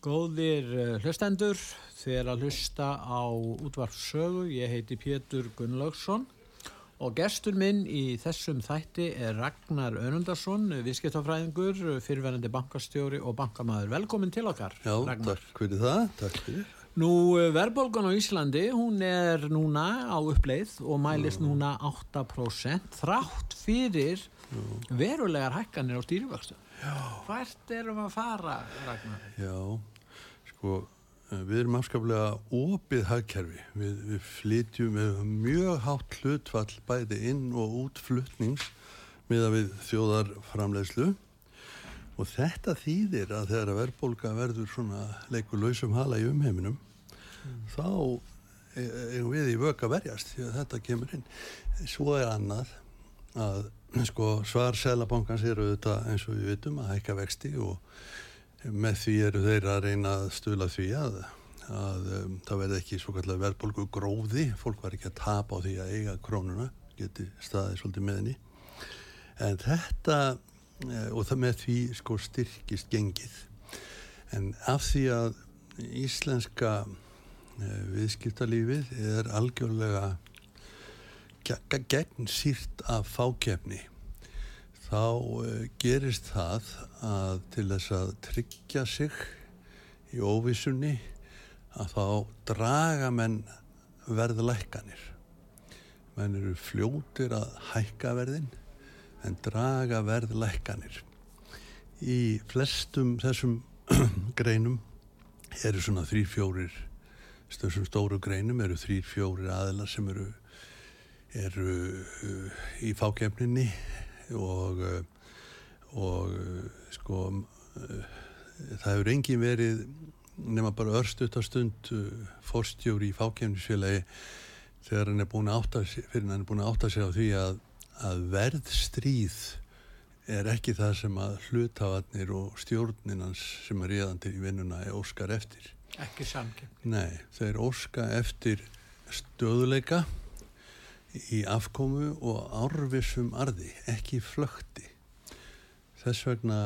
Góðir eh, hlustendur, þér að hlusta á útvarpsögu, ég heiti Pétur Gunnlaugsson og gestur minn í þessum þætti er Ragnar Önundarsson, viðskiptafræðingur, fyrirverandi bankastjóri og bankamæður. Velkomin til okkar, Já, Ragnar. takk fyrir það, takk fyrir. Nú, verðbólgan á Íslandi, hún er núna á uppleið og mælist núna 8% þrátt fyrir verulegar hækkanir á stýrivöxtu. Hvert erum við að fara, Ragnar? Já, sko, eh, við erum afskaplega opið hagkerfi. Við, við flytjum með mjög hátt hlutfall bæði inn og út flutnings með að við þjóðar framleiðslu og þetta þýðir að þegar að verðbólga verður svona leikur lausum hala í umheiminum þá e- eigum við í vöka verjast því að þetta kemur inn. Svo er annað að sko, svar selabankans eru auðvitað eins og við vitum að hækka vexti og með því eru þeir að reyna að stula því að, að um, það verði ekki svo kallar verðbólgu gróði, fólk var ekki að tapa á því að eiga krónuna, geti staðið svolítið með henni. En þetta, eh, og það með því sko styrkist gengið. En af því að íslenska eh, viðskiptalífið er algjörlega ge- gegn sírt af fákefni þá uh, gerist það að til þess að tryggja sig í óvissunni að þá draga menn verðlækkanir. Menn eru fljótir að hækka verðin en draga verðlækkanir. Í flestum þessum greinum eru svona þrýr fjórir þessum stóru greinum eru þrýr fjórir aðilar sem eru eru uh, í fákefninni og uh, og uh, sko uh, það hefur engin verið nema bara örstutastund forstjóri í fákefnisfélagi þegar hann er búin að átta sig fyrir hann er búin að átta sig á því að, að verðstríð er ekki það sem að hlutafarnir og stjórninans sem er réðandi í vinnuna er óskar eftir Ekki samkepp. Nei, þeir óska eftir stöðuleika í afkomu og árvissum arði, ekki flökti. Þess vegna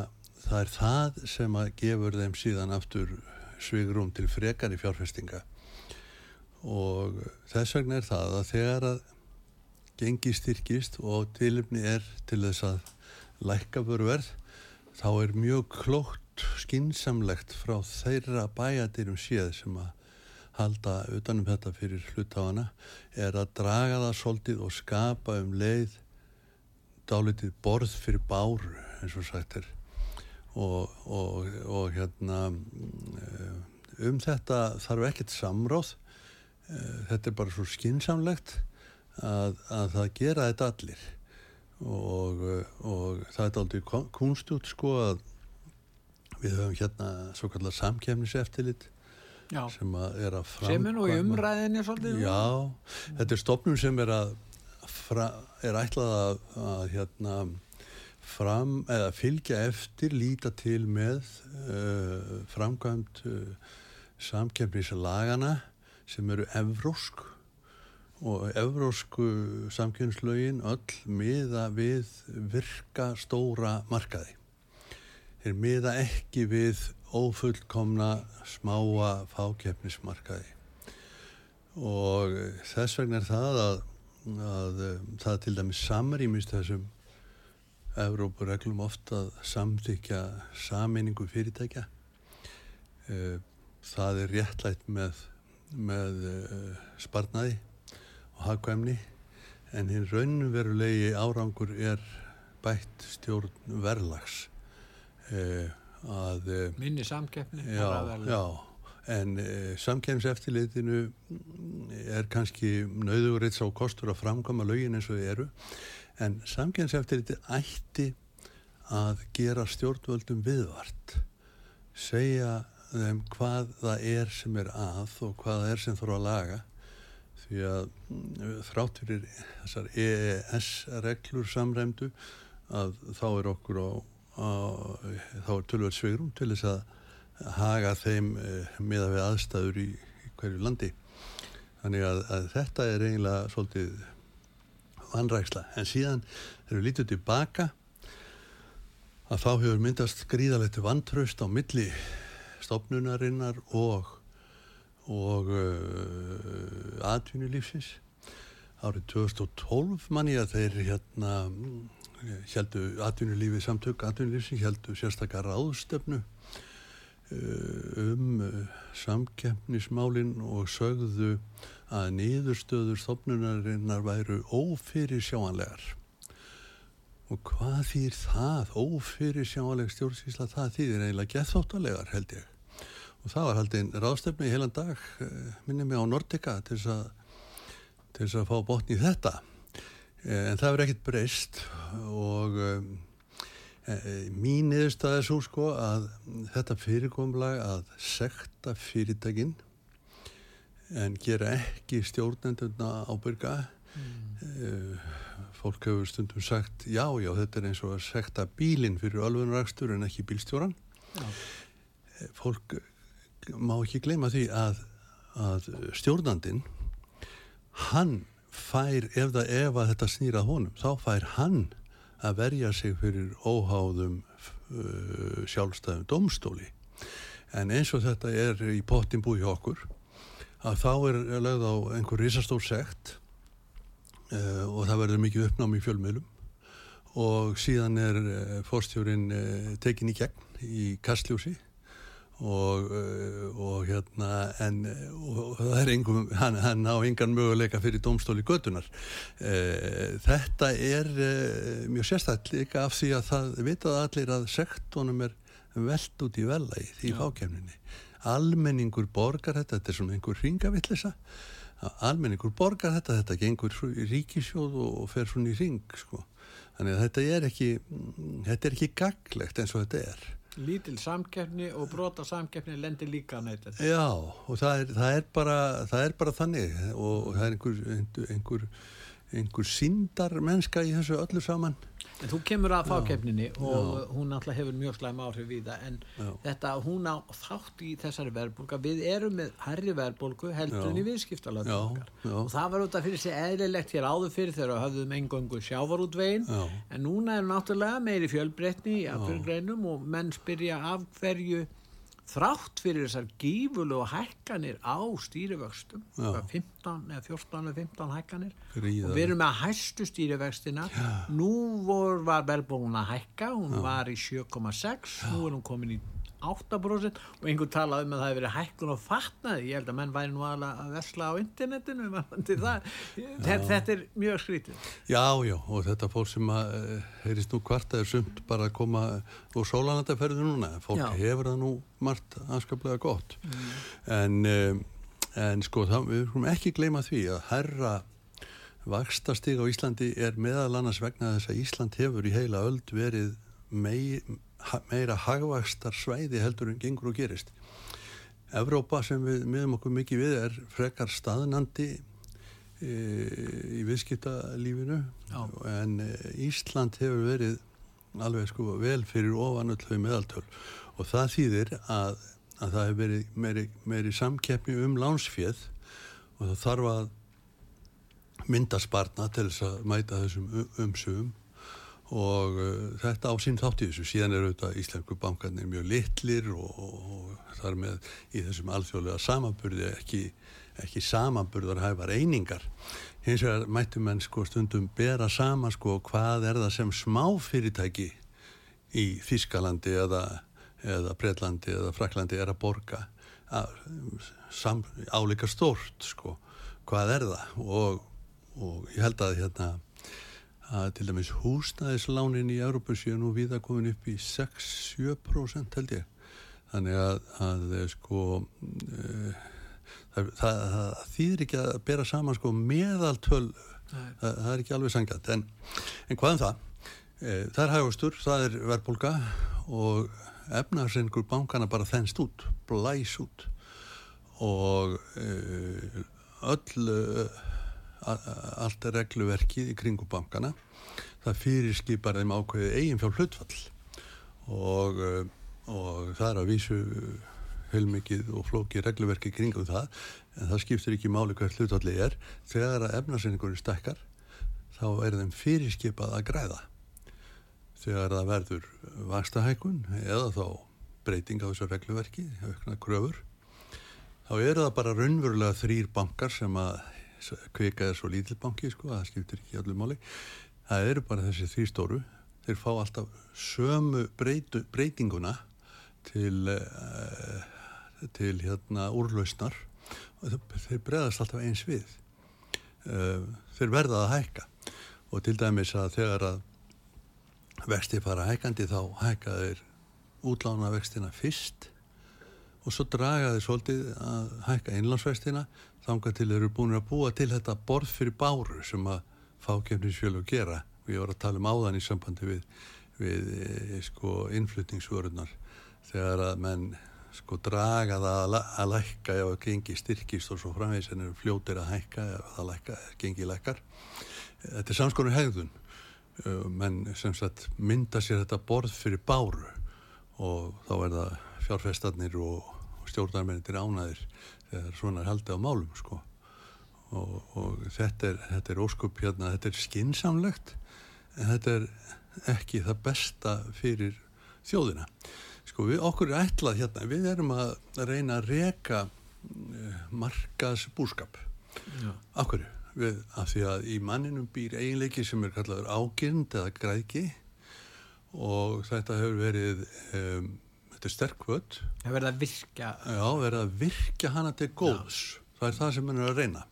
það er það sem að gefur þeim síðan aftur svigrum til frekari fjárfestinga og þess vegna er það að þegar að gengi styrkist og tilumni er til þess að lækka börverð þá er mjög klókt skinsamlegt frá þeirra bæjadirum séð sem að halda utanum þetta fyrir hlutáana er að draga það svolítið og skapa um leið dálitið borð fyrir báru eins og sagt er. Og, og, og hérna mm, um þetta þarf ekkert samráð. Eh, þetta er bara svo skinsamlegt að, að það gera þetta allir. Og, og það er aldrei kunstút sko að við höfum hérna svo kallar samkemniseftilit Já. sem er að Sem er nú í framkvæma- umræðinni svolítið. Já, þetta er stopnum sem er að fra, er ætlað að, að hérna fram, eða fylgja eftir líta til með uh, framkvæmt uh, samkemnislagana sem eru evrósk og evrósku samkemnislögin öll miða við virka stóra markaði þeir miða ekki við ófullkomna smáa fákeppnismarkaði. Og þess vegna er það að, að um, það til dæmis samrýmist þessum Evrópureglum ofta samþykja sameiningu fyrirtækja. Eh, það er réttlætt með, með sparnaði og hagkvæmni en hinn raunverulegi árangur er bætt stjórn verðlags að uh, Minni samkeppni. Já, já, en e, samkemseftilitinu er kannski nauðugurits á kostur að framkama lögin eins og þið eru. En samkynnseftirliti ætti að gera stjórnvöldum viðvart segja þeim hvað það er sem er að og hvað það er sem þarf að laga. Því að mm, þrátt fyrir þessar EES reglur samræmdu að þá er okkur á, á þá er tölvöld svegrum til þess að haga þeim eh, með að við aðstæður í, hverju landi. Þannig að, að þetta er eiginlega svolítið vanræksla. En síðan þegar við lítum tilbaka að þá hefur myndast gríðalegt vantraust á milli stopnunarinnar og og uh, atvinnulífsins. Árið 2012 manni að þeir hérna heldu atvinnulífið samtök atvinnulífsins heldu sérstakar ráðstöfnu uh, um uh, samkeppnismálinn og sögðu að niðurstöður stopnunarinnar væru ófyrir sjáanlegar og hvað þýr það? Ófyrir sjáanleg stjórnsýsla það þýðir eiginlega gethóttalegar held ég. Og það var haldinn ráðstöfni í heilan dag eh, minni mig á Nordica til þess að að fá botni í þetta. eh, en það verður ekkert breyst og um, mín niðurstað er svo sko að þetta fyrirkomlag að sekta fyrirtækin en gera ekki stjórnenduna ábyrga mm. fólk hefur stundum sagt já já þetta er eins og að sekta bílinn fyrir alvegnarækstur en ekki bílstjóran já. fólk má ekki gleyma því að, að stjórnandin hann fær ef, það, ef að þetta snýrað honum þá fær hann að verja sig fyrir óháðum uh, sjálfstæðum domstóli en eins og þetta er í pottin búi okkur að þá er lögð á einhver risastór sekt uh, og það verður mikið uppnámi í fjölmiðlum. Og síðan er uh, fórstjórin uh, tekin í gegn í kastljósi og, eh, og hérna en og það er engum, hann, hann á engan möguleika fyrir domstóli gödunar e, eh, þetta er e, mjög sérstætt líka af því að það vitað allir að sektunum er veld út í velagi því fákjæmninni almenningur borgar þetta, þetta er svona einhver ringavillisa almenningur borgar þetta, þetta gengur í ríkisjóð og fer svona í ring sko. þannig að þetta er ekki þetta er ekki gaglegt eins og þetta er Lítil samkeppni og brota samkeppni lendir líka þetta. Já, og það er, það er, bara, það er bara þannig og það er einhver, einhver, einhver síndar mennska í þessu öllu saman En þú kemur að fákeppninni og Já. hún alltaf hefur mjög slæm áhrif við það en Já. þetta hún á þátt í þessari verðbólka við erum með herri verðbólku heldur en í viðskiptalöndum og það var út af fyrir sig eðlilegt hér áður fyrir þegar höfðum engöngu sjávarútvegin en núna er náttúrulega meiri fjölbreytni í afturgreinum og menn spyrja af hverju þrátt fyrir þessar gífulu og hækkanir á stýrivöxtum 15 eða 14 eða 15 hækkanir Gríðar. og við erum með hæstu stýrivöxtina nú vor var velbóðun að hækka hún Já. var í 7,6 nú er hún komin í 8% og einhvern talaði um að það hefur verið hækkun og fatnaði, ég held að menn væri nú að versla á internetinu þetta, er mjög skrítið. Já, já, og þetta fólk sem að eh, heyrist nú hvart að er sumt bara að koma úr sólanandaferðu núna. Fólk já. hefur það nú margt anskaplega gott. Mm. en, um, en sko það, við erum ekki gleyma því að herra vakstastig á Íslandi er meðal annars vegna þess að Ísland hefur í heila öld verið mei, meira hagvakstar svæði heldur en gengur og gerist. Evrópa sem við miðum okkur mikið við er frekar staðnandi e, í viðskiptalífinu. En e, Ísland hefur verið alveg sko vel fyrir ofan öll þau meðaltöl. Og það þýðir að, að það hefur verið meiri, meiri samkeppni um lánsfjöð og það þarf að mynda sparna til þess að mæta þessum umsögum og uh, þetta á sín þátt í þessu. Síðan er auðvitað Íslengu bankarnir mjög litlir og, og þar með í þessum alþjóðlega samanburði ekki, ekki samanburðarhæfar einingar. Hins vegar mættum menn sko stundum bera saman sko hvað er það sem smá fyrirtæki í Þískalandi eða, eða Breitlandi eða Fraklandi er að borga. Álíka stórt sko. Hvað er það? Og, og ég held að hérna að til dæmis húsnæðislánin í Európa séu nú viða komin upp í 6-7% held ég. Þannig að, að eh, sko e, það, það, það þýðir ekki að bera saman sko meðaltöl. Það, það er ekki alveg sangjant en, en hvað um það? E, það er hægustur, það er verðbólka og efnarsengur bankana bara þennst út, blæs út. Og e, öll allt er regluverkið í kringu bankana. Það fyrirskipar þeim ákveðið eigin fjár hlutfall og, e, og það er að vísu heilmikið og flókið regluverki kringum það en það skiptir ekki máli hvert hlutvalli er. Þegar að efnarsynningunni stekkar þá er þeim fyrirskipað að græða. Þegar það verður vakstahækun eða þá breyting á þessu regluverki aukna kröfur þá eru það bara raunverulega þrýr bankar sem að kvika er svo lítill banki sko, það skiptir ekki allir máli. Það eru bara þessi þrý stóru. Þeir fá alltaf sömu breytu, breytinguna til uh, til hérna úrlausnar. Þeir bregðast alltaf eins við. Uh, þeir verða að hækka. Og til dæmis að þegar að vexti fara hækandi þá hækka þeir útlána vextina fyrst og svo draga þeir svolítið að hækka einlandsvextina þángar til þeir eru búin að búa til þetta borð fyrir báru sem að fákjöfnisfjölu gera. Og ég var að tala um áðan í sambandi við, við e, sko innflutningsvörunar þegar að menn sko draga það að lækka ef það gengi styrkist og svo framvegis en eru fljótir að hækka ef það lækka, gengi lækkar. Þetta er samskonur hegðun. Menn sem sagt mynda sér þetta borð fyrir báru. Og þá er það fjárfestarnir og stjórnarmennir ánaðir þegar svona er haldið á málum sko. Og, og þetta er, þetta er óskup hérna, þetta er skinsamlegt en þetta er ekki það besta fyrir þjóðina. Sko við, okkur er ætlað hérna, við erum að reyna að reka uh, markas búskap. Okkur, við, af því að í manninum býr eiginleiki sem er kallaður ágirnd eða græki og þetta hefur verið, um, þetta er sterkvöld. Það verður að virka. Já, verður að virka hana til góðs. Já. Það er það sem mann er að reyna.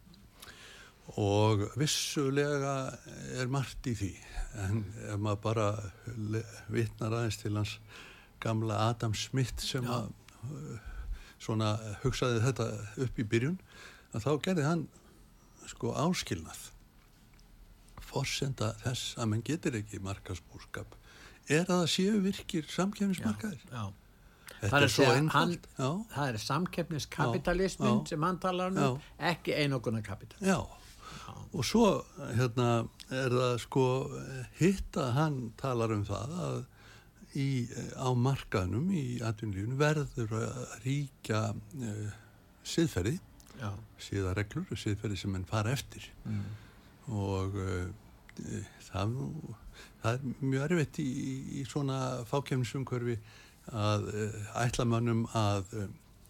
Og vissulega er margt í því, en ef maður bara vitnar aðeins til hans gamla Adam Smith sem að uh, svona hugsaði þetta upp í byrjun að þá gerði hann sko áskilnað forsenda þess að mann getur ekki markasbúrskap er að það séu virkir samkefnismarkaðir já, já. Það er svo einfalt. hann, það er samkefniskapitalismin sem hann talar um ekki einoguna kapital já. Og svo hérna er það sko hitt að hann talar um það að í, á markaðnum í atvinnulífunu verður að ríkja uh, siðferði. Síðareglur og siðferði sem enn fara eftir. Mm. og uh, það, það er mjög erfitt í, í svona fákjæmnisumkörfi að uh, ætla mannum að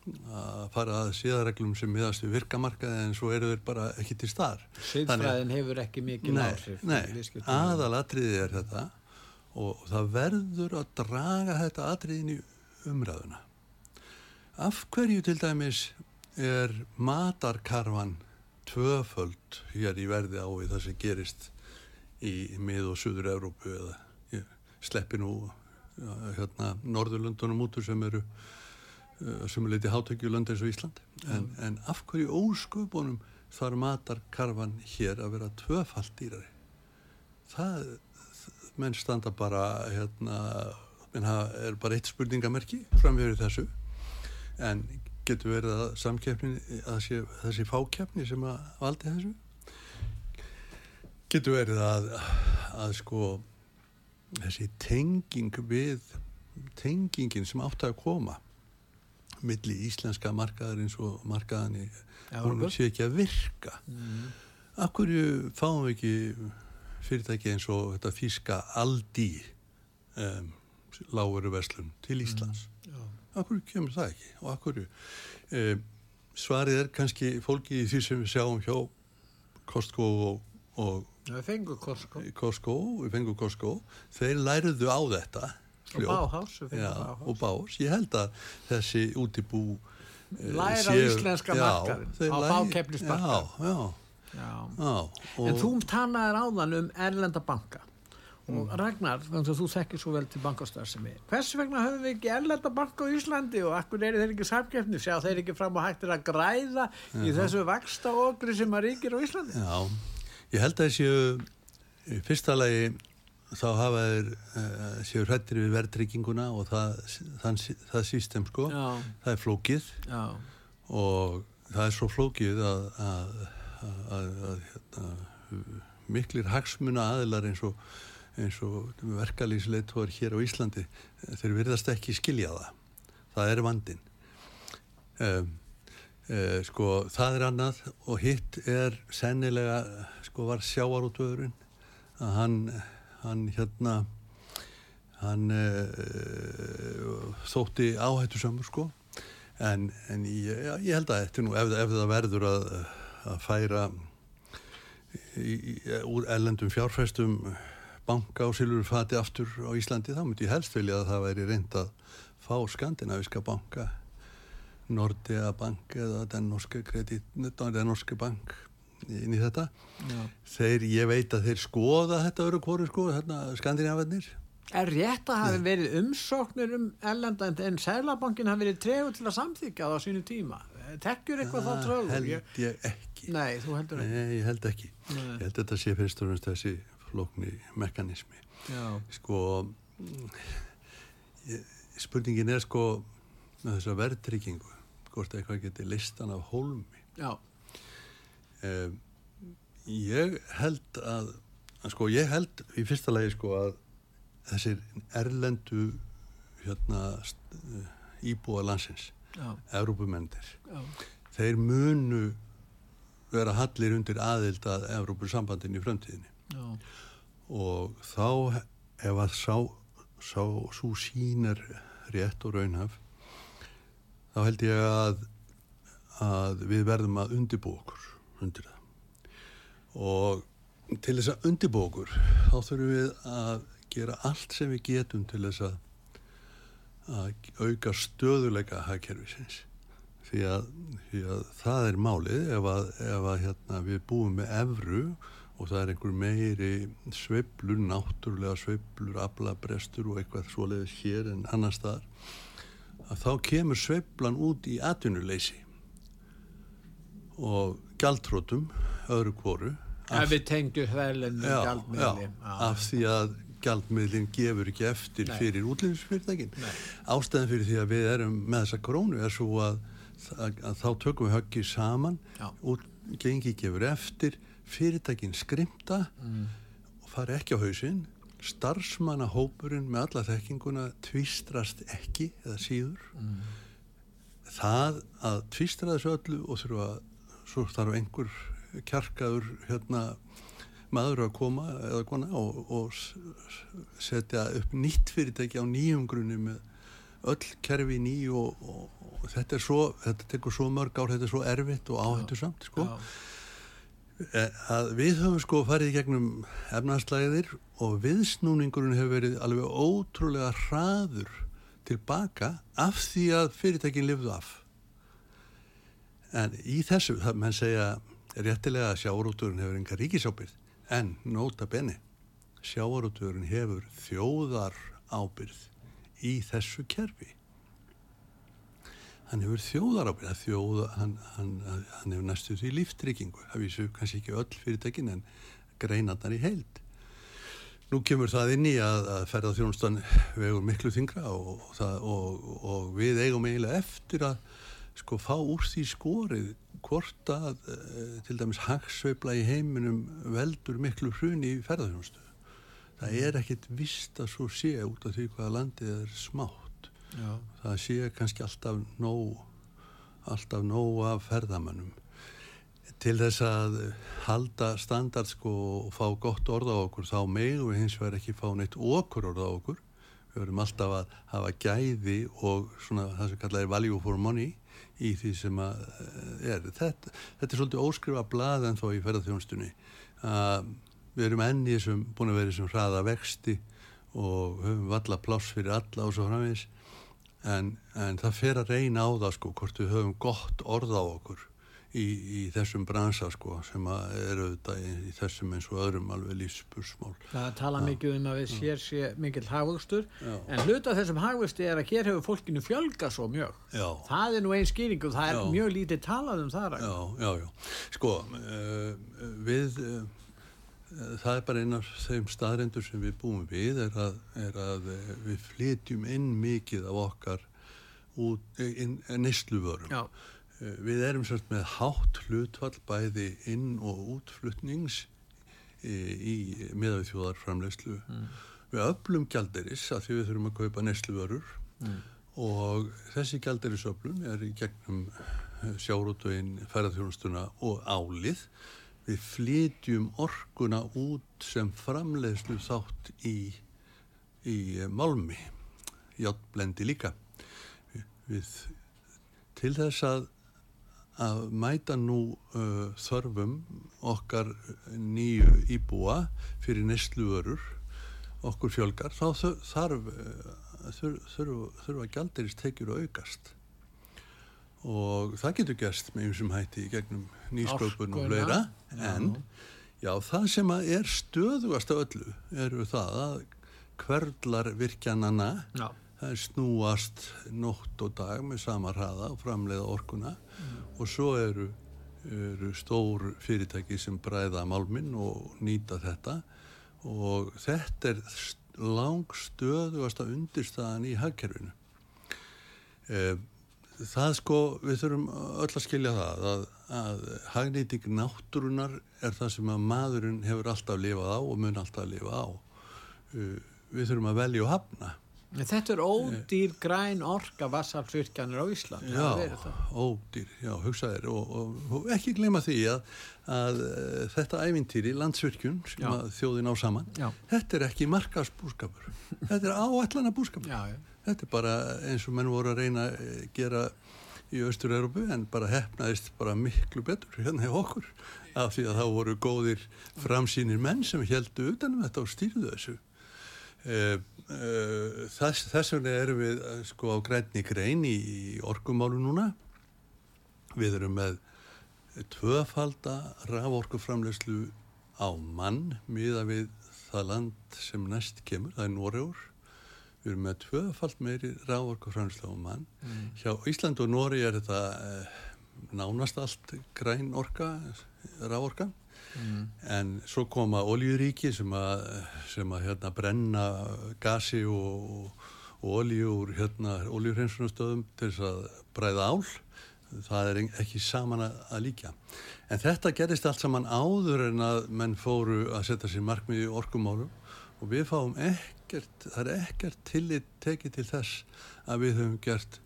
að fara að síðareglum sem miðast við virkamarkaði en svo eru þeir bara ekki til starf Siðfræðin hefur ekki mikið áhrif Nei, aðalatriðið er þetta og það verður að draga þetta atriðin í umræðuna. Af hverju til dæmis er matarkarfan tvöföld hér í verði á við það sem gerist í mið- og Suður-Európu eða sleppi nú hérna, Norðurlundunum útur sem eru sem er litið hátökjulönd eins og Ísland. En, mm. en af hverju ósköpunum þarf matarkarfan hér að vera tvöfald dýrari? Það menn standa bara hérna, menn er bara eitt spurningamerki framverið þessu. En getur verið að samkeppni að sé, þessi fákeppni sem að valdi þessu? Getur verið að, að sko þessi tenging við tengingin sem átt að koma milli íslenska markaðar eins og markaðan í hún sé ekki að virka. Mm. Akkur fáum við ekki fyrirtæki eins og þetta físka Aldi um, láguru verslun til mm, Íslands? Mm, Akkur kemur það ekki? Og akkur um, svarið er kannski fólki í því sem við sjáum hjá Costco og, og Við fengum Costco. Costco Við fengum Costco. Þeir læruðu á þetta Og Báhás Og Báhás Ég held að þessi útibú eh, Læra séu, íslenska markaðin á bákeppnismarkaðin Já, já. Já, en þú tannaðir áðan um erlenda banka. Og mm. Ragnar, þannig að þú þekkir svo vel til bankastarðsemi hvers vegna höfum við ekki erlenda banka á Íslandi og akkur er þeir ekki samkjöfni sjá þeir ekki fram og hættir að græða Já. í þessu vaksta okri sem að ríkir á Íslandi. Já, Ég held að þessu fyrsta lagi þá hafa þeir uh, séu hrættir við verðtrygginguna og það, það, það sístem sko, Já, það er flókið. Já, og það er svo flókið að, að, að, að, hérna, miklir hagsmuna aðilar eins og, og verkalýsleitóar hér á Íslandi þeir virðast ekki skilja það. Það er vandin um, uh, sko það er annað og hitt er sennilega sko var sjáarútvöðurinn að hann, hann hérna hann uh, þótti áhættu samur sko. En, en ég, ég held að þetta nú ef, ef það verður að, að færa í, í, úr ellendum fjárfæstum banka og silurfati aftur á Íslandi þá myndi ég helst vilja að það væri reynd að fá skandinaviska banka Nordea bank eða den norske kredit, den norske bank inn í þetta já. þeir, ég veit að þeir skoða þetta öru kóru sko, hérna skandinavarnir Er rétt að hafi verið umsóknir um ellenda en, Sælabankin hafi verið tregur til að samþykja það á sínu tíma? Tekkjur eitthvað þá trögur? held ég ekki Nei, þú heldur ekki. Nei, ég held ekki Nei. ég held þetta sé fyrst og fremst þessi flókni mekanismi Já, sko ég, spurningin er sko með þessa verðtryggingu hvort eitthvað geti listan af hólmi. Já, um, ég held að sko ég held í fyrsta lagi sko að þessir erlendu hérna íbúa landsins já, þeir munu vera hallir undir aðild að Evrópusambandin í framtíðinni. Já, og þá ef að sá, sá svo sín er rétt og raunhaf þá held ég að, að við verðum að undibú okkur undir það. Og til þess að undibú okkur þá þurfum við að gera allt sem við getum til þess að, að auka stöðuleika hagkerfisins. Því að, því að það er málið ef að, ef hérna, við búum með evru og það er einhver meiri sveiflur, náttúrulega sveiflur, aflabrestur og eitthvað svoleiðis hér en annar staðar að þá kemur sveiflan út í atvinnuleysi og gjaldrótum öðru gjaldmiðli. já, af því að gjaldmiðlinn gefur ekki eftir Nei. fyrir útlýfisfyrirtækin Nei. ástæðan fyrir því að við erum með þessa krónu er svo að, að, að þá tökum við höggið saman gengi gefur eftir fyrirtækin skrimta Mm. og fara ekki á hausinn starfsmannahópurinn með alla þekkinguna tvistrast ekki eða síður Mm. það að tvistra þessu öllu og þurfa svo þarf einhver kjarkaður hérna maður að koma eða kona og, og setja upp nýtt fyrirtæki á nýjum grunni með öll kerfi ný og, og, og þetta er svo, þetta tekur svo mörg ár, þetta er svo erfitt og áhættu samt sko. Já, að við höfum sko farið í gegnum efnaðslæðir og viðsnúningurinn hefur verið alveg ótrúlega hraður tilbaka af því að fyrirtækin lifðu af. En í þessu það menn segja réttilega að sjávarúturinn hefur enga ríkisábyrð en nota benni sjávarúturinn hefur þjóðar ábyrð í þessu kerfi hann hefur þjóðarábyrð þjóða, hann, hann, hann hefur næstu því líftryggingu það vísu kannski ekki öll fyrirtækin en greinarnar í heild. Nú kemur það inn í að, að ferða þjónustan vegur miklu þingra og, og, og, og við eigum eiginlega eftir að sko fá úr því skorið hvort að e, til dæmis hagsveifla í heiminum veldur miklu hruni í ferðarþjónustu það er ekkit vist að svo sé út af því hvaða landið er smátt já, það sé kannski alltaf nóg alltaf nóg af ferðamönnum. Til þess að halda standard sko og fá gott orð á okkur þá megum við hins vegar ekki fá neitt okkur orð á okkur. Við verðum alltaf að hafa gæði og svona það sem kallar er value for money í því sem að eh, er. Þetta, þetta er svolítið óskrifa blað en þó í ferðarþjónstunni að við erum enni sem búin að vera þessum hraða vexti og höfum valla pláss fyrir alla og svo framvegis en, en það fer að reyna á það sko hvort við höfum gott orð á okkur í, í þessum bransa sko sem að er auðvitað í, í þessum eins og öðrum alveg lífspursmál það tala mikið um að við sér sé mikill hagvöxtur Já. en hluta þessum hagvöxti er að hér hefur fólkinu fjölga svo mjög. Já, það er nú einn skýring og það er Já. mjög lítið talað um það já, já, já. Sko uh, við uh, það er bara einn af þeim staðrendur sem við búum við er að, er að eh, við flytjum inn mikið af okkar nesluvörum. Já. Eh, Við erum sérst með hátt hlutfall bæði inn- og útflutnings í, í miðavið þjóðarframlegslu. Við öflum gjalderis að því við þurfum að kaupa nesluvörur og þessi gjalderisöflun er í gegnum sjárótögin, ferðarþjónustuna og álið. Við flytjum orkuna út sem framleiðslu þátt í, í málmi, játblendi líka. Við, til þess að að mæta nú uh, þörfum okkar nýju íbúa fyrir nesluvörur okkur fjölgar þá þarf uh, þurf, þurf, þurfa gjaldirist tekjur að aukast og það getur gerst með einsum hætti í gegnum nýsköpun og fleira en já það sem að er stöðugast af öllu eru það að hverlar virkjanana Já. það snúast nótt og dag með sama hraða og framleiða orkuna. Og svo eru, eru stór fyrirtæki sem bræða málminn og nýta þetta. Og þetta er langstöðugasta undirstaðan í hagkerfinu. Eh, það sko, við þurfum öll að skilja það að, að hagnýting náttúrunar er það sem að maðurinn hefur alltaf lifað á og mun alltaf lifa á. Eh, Við þurfum að velja og hafna. Þetta er ódýr græn orka vassalsvirkjanir á Ísland. Já, ódýr, já, hugsaðir og, og, og ekki gleyma því að, að uh, þetta ævintýri, landsvirkjun sem þjóðin á saman, Já. þetta er ekki markasbúskapur, þetta er áallana búskapur. Já, já. Þetta er bara eins og menn voru að reyna að gera í Östur-Európu en bara hefnaðist bara miklu betur hérna hjá okkur af því að þá voru góðir framsýnir menn sem heldu utanum þetta og stýrðu þessu. Uh, þess, þess vegna erum við uh, sko á grænni grein í, í orkumálu núna. Við erum með tvöfalda raforkuframlegslu á mann miða við það land sem næst kemur, það er Noregur. Við erum með tvöfald meiri raforkuframlegslu á mann. Hjá Ísland og Noregi er þetta eh, nánast allt græn orka raforka en svo koma oljuríki sem að, sem að hérna, brenna gasi og, og olju úr hérna, oljurhensunastöðum til þess að bræða ál. Það er ekki saman að, líka en þetta gerist allt saman áður en að menn fóru að setja sér markmið í orkumálum og við fáum ekkert það er ekkert tillit tekið til þess að við höfum gert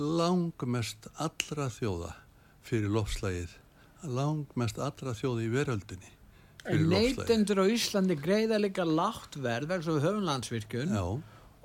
langmest allra þjóða fyrir lofslægið langmest allra þjóða í veröldinni neytendur á Íslandi greiða líka lágt verð vegna við höfum landsvirkjun já,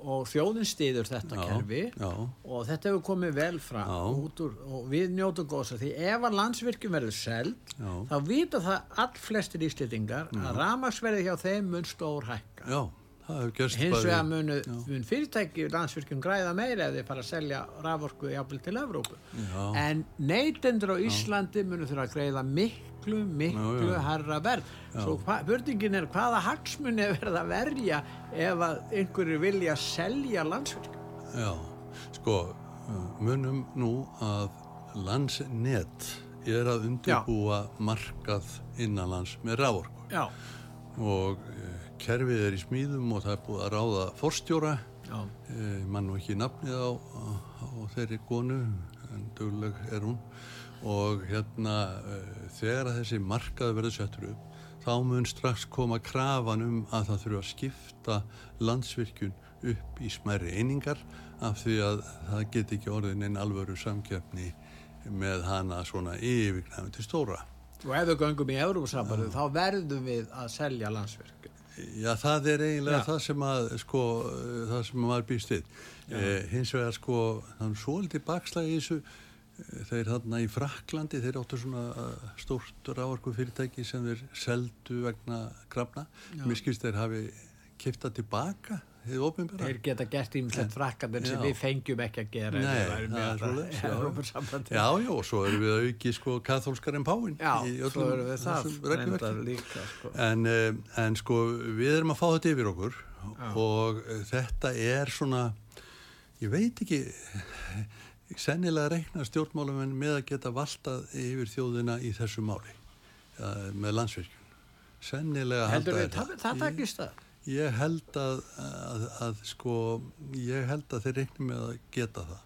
og þjóðin stýður þetta já, kerfi já, og þetta hefur komið vel fram úr, og við njótum góðs að því ef að landsvirkjum verður seld þá vita það all flestir íslendingar að ramagsverði hjá þeim mun stór hækka já hins vegar munu, mun fyrirtæki landsvirkjum græða meira ef þeir fara að selja raforku jafnvel til Evrópu. Já. en neytendur á Íslandi munu þurfa að greiða miklu, miklu Já, já. herra verð. Svo spurningin er hvaða hagsmunni er verið að verja ef að einhverju vilja selja landsvirkjum Já, sko, munum nú að landsnet er að undirbúa markað innanlands með rávorku já, og kerfið er í smíðum og það er búið að ráða forstjóra, já, uh, mann og ekki nafnið á, á, á þeirri konu, en dugleg er hún. Og hérna uh, þegar að þessi markað verður settur upp þá mun strax koma krafan um að það þurfa að skipta landsvirkjun upp í smærri einingar af því að það get ekki orðin einn alvöru samkjöfni með hana svona yfirgnæmi til stóra. og ef við göngum í Európa-sambandi þá verðum við að selja landsvirkjum Já, það er eiginlega Já. það sem að, sko, eh, það sem maður býst við. Eh, hins vegar, sko, þannig svolítið bakslag í þessu, eh, þeir þarna í Fraklandi, þeir áttu svona eh, stórt ráarku fyrirtæki sem þeir seldu vegna krafna. Mér skilst þeir hafi kipta tilbaka, þið ofinbæra. þeir geta gert ímslegt frakkandir sem Já. við fengjum ekki að gera Nei, það er þetta já. Já, já, og svo erum við að auki, sko, kathólskar en páin. Já, svo erum við það líka sko. En, eh, en sko við erum að fá þetta yfir okkur og eh, þetta er svona, ég veit ekki, sennilega reikna stjórnmálum með að geta valtað yfir þjóðina í þessu máli ja, með landsvirkjun. sennilega halda það, það takist það? Ég, held að, að, að sko, ég held að þeir reiknum með að geta það.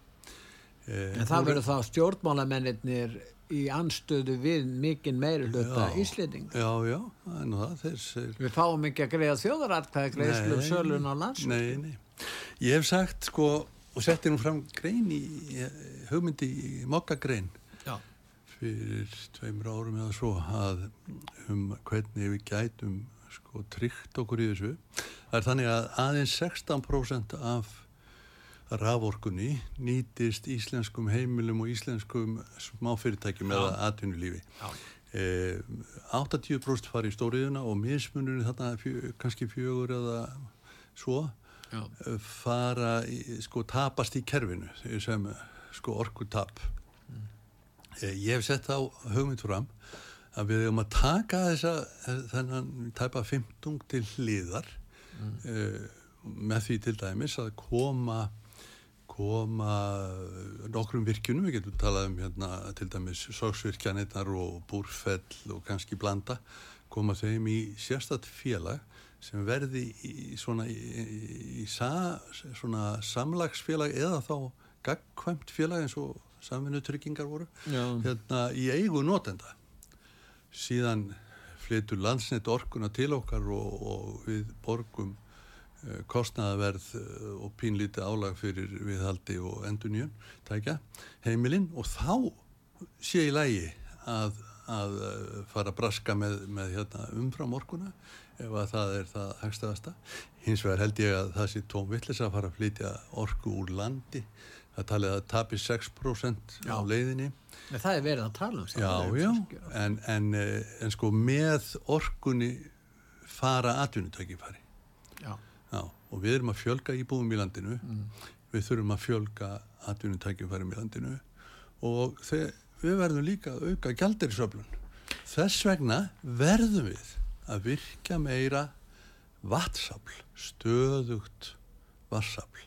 Eh, En það verður þá stjórnmálamennir í anstöðu við mikinn meiri hluta Já. Íslending. Já, já, það er nú það, þeir segir. Við fáum ekki að greiða þjóðaratkvæði greiðslu um sölun á landsvík. Nei, nei. Ég hef sagt, sko, og setti nú fram grein í, hugmyndi í mokkagrein fyrir tveimur árum eða svo að um hvernig við gætum sko tryggt okkur í þessu. Það er þannig að aðeins 16% af raforkunni nýtist íslenskum heimilum og íslenskum smáfyrirtækjum eða atvinnulífi. Eh, 80% fari í stóriðuna og mismunurinn þarna fjö, kannski fjögur eða svo Já. eh, fara, sko, tapast í kerfinu sem sko orkutap. Eh, Ég hef sett á hugmynd fram að við höfum að taka þessa þennan tæpa 15 til hliðar mm. með því til dæmis að koma koma nokkrum virkjunum, við getum talað um hérna til dæmis sóksvirkjanirnar og búrfell og kannski blanda koma þeim í sérstatt félag sem verði í svona, í, í, sa, svona samlagsfélag eða þá gagkvæmt félag eins og samvinnu tryggingar voru Já. hérna í eigu notenda síðan flytur landsnett orkuna til okkar og, og við borgum uh, kostnaðaverð uh, og pínlítið álag fyrir viðhaldi og endunjun tækja heimilinn og þá sé í lægi að, að uh, fara að braska með, með hérna, umfram orkuna ef að það er það hagstæðasta. Hins vegar held ég að það sé tómvillis að fara að flytja orku úr landi. Það talið að tapi 6% á Já. leiðinni. En það er verið að tala um það. Já, já, að- en, en, eh, en sko með orkunni fara atvinnutækifæri. Já. Já, og við erum að fjölga íbúum í landinu, við þurfum að fjölga atvinnutækifærum í landinu og þeir, við verðum líka að auka gjaldirisöflun. Þess vegna verðum við að virka meira vatsafl, stöðugt vatsafl,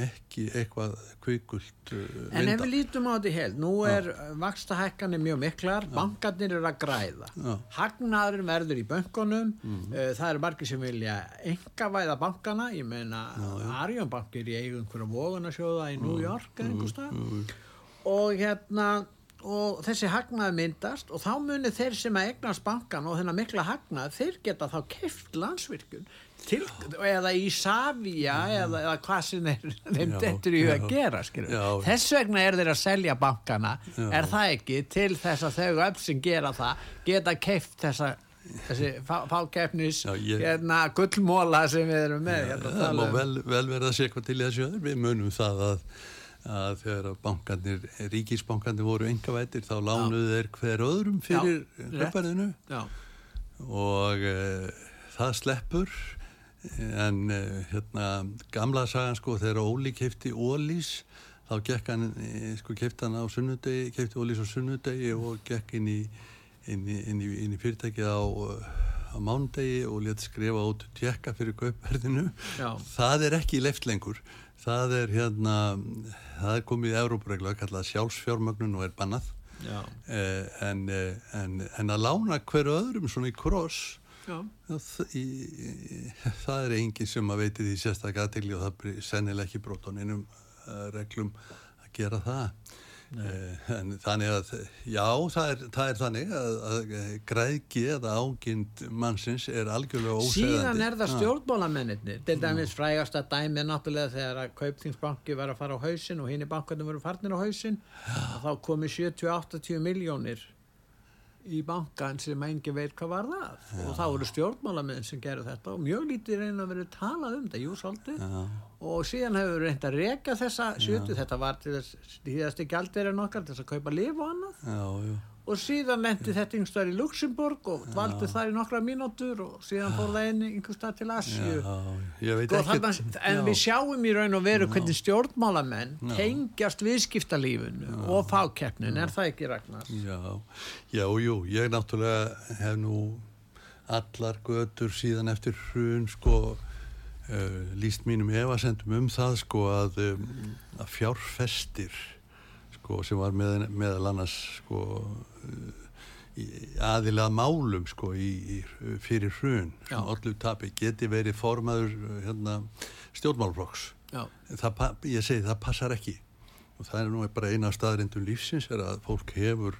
ekki eitthvað kvikult uh, En ef við lítum á þetta í held, nú er vaksta hækkanir mjög miklar, bankarnir eru að græða. Já. Hagnaðurinn verður í bönkunum, uh, það eru margir sem vilja engavæða bankana, ég meina Arjónbank er í eigum einhverja vogunarsjóða í New York eða einhver stað. Og hérna, og þessi hagnaður myndast og þá munir þeir sem að eignast bankan og þennan mikla hagnaður, þeir geta þá keft landsvirkjun til, eða í Savia eða, eða hvað sem þeir, þeim Já, dettur í að já. gera. Já. þess vegna er þeir að selja bankana Já. er það ekki til þess að þau öll sem gera það geta keift þessa þessi fá- fákeppnis Já, hérna gullmóla sem við erum með að Það má um. vel, vel verða að sé eitthvað til þessu. Við munum það að, að þegar bankarnir, ríkisbankarnir voru engavættir þá lánuðu þeir hver öðrum fyrir Já, og e, það sleppur. En e, hérna gamla sagan sko þegar Óli kefti Ólís þá gekk hann, e, sko kefti hann á sunnudegi, kefti Ólís á sunnudegi og gekk inn í, inn í, inn í, inn í fyrirtækið á, á mándegi og létt skrifa út tjekka fyrir kaupverðinu. Það er ekki leift lengur. Það er hérna, það er komið í Európareglu að kalla sjálfsfjármögnun og er bannað. Eh, en, eh, en, en að lána hverju öðrum svona í kross það, í, í, það er enginn sem að veiti því sérstaklega aðtegli og það er sennilega ekki brot á neinum uh, reglum að gera það en þannig að já, það er, það er þannig að, að græðgi eða ágind mannsins er algjörlega ósegðandi síðan er það Ah, stjórnmálamennir til dæmis frægasta dæmi er náttúrulega þegar að Kaupþingsbanki var að fara á hausin og hinn í bankarnir voru farnir á hausin þá komi 70-80 miljónir í bankan sem engin veit hvað var það og þá voru stjórnmálamenn sem gerðu þetta og mjög lítið reyna að vera talað um þetta, jú svolítið. Já. og síðan hefur reynd að reka þessa 70, þetta var til þess hýðasti gældirinn okkar til þess að kaupa lif og annað. Já, já og síðan lendi þetta einhverstaðar í Luxemburg og dvaldi þar í nokkra mínútur og síðan fór það inn einhverstað til Asju Sko, en við sjáum í raun og veru hvernig stjórnmálamenn tengjast viðskiptalífunu og fákeppnin, er það ekki Ragnar? Já, já, jú, ég náttúrulega hef nú allar götur síðan eftir hrun sko uh, líst mínum efasendum um það sko að, um, að fjárfestir sko sem var með, meðal annars sko aðilað málum sko í, í, fyrir hrun sem allir tapi geti verið formaður hérna, stjórnmálflokks ég segi það passar ekki og það er nú bara eina staðrindum lífsins er að fólk hefur